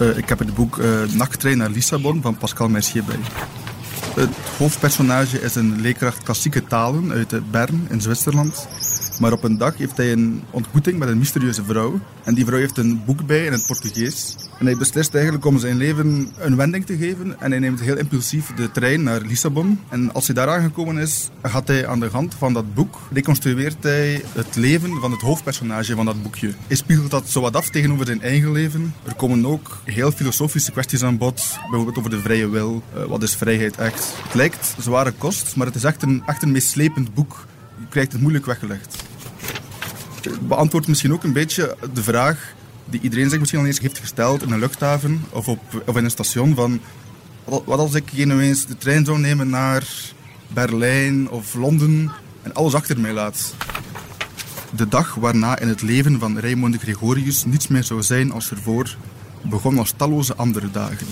Uh, ik heb het boek uh, Nachttrein naar Lissabon van Pascal Mercier bij. Het hoofdpersonage is een leerkracht klassieke talen uit Bern in Zwitserland. Maar op een dag heeft hij een ontmoeting met een mysterieuze vrouw. En die vrouw heeft een boek bij in het Portugees. En hij beslist eigenlijk om zijn leven een wending te geven. En hij neemt heel impulsief de trein naar Lissabon. En als hij daar aangekomen is, gaat hij aan de hand van dat boek, reconstrueert hij het leven van het hoofdpersonage van dat boekje. Hij spiegelt dat zo wat af tegenover zijn eigen leven. Er komen ook heel filosofische kwesties aan bod. Bijvoorbeeld over de vrije wil. Uh, wat is vrijheid echt? Het lijkt zware kost, maar het is echt een, echt een meeslepend boek je krijgt het moeilijk weggelegd. Beantwoordt misschien ook een beetje de vraag die iedereen zich misschien al eens heeft gesteld in een luchthaven of, op, of in een station van wat als ik eens de trein zou nemen naar Berlijn of Londen en alles achter mij laat. De dag waarna in het leven van Raymond Gregorius niets meer zou zijn als ervoor, begon als talloze andere dagen.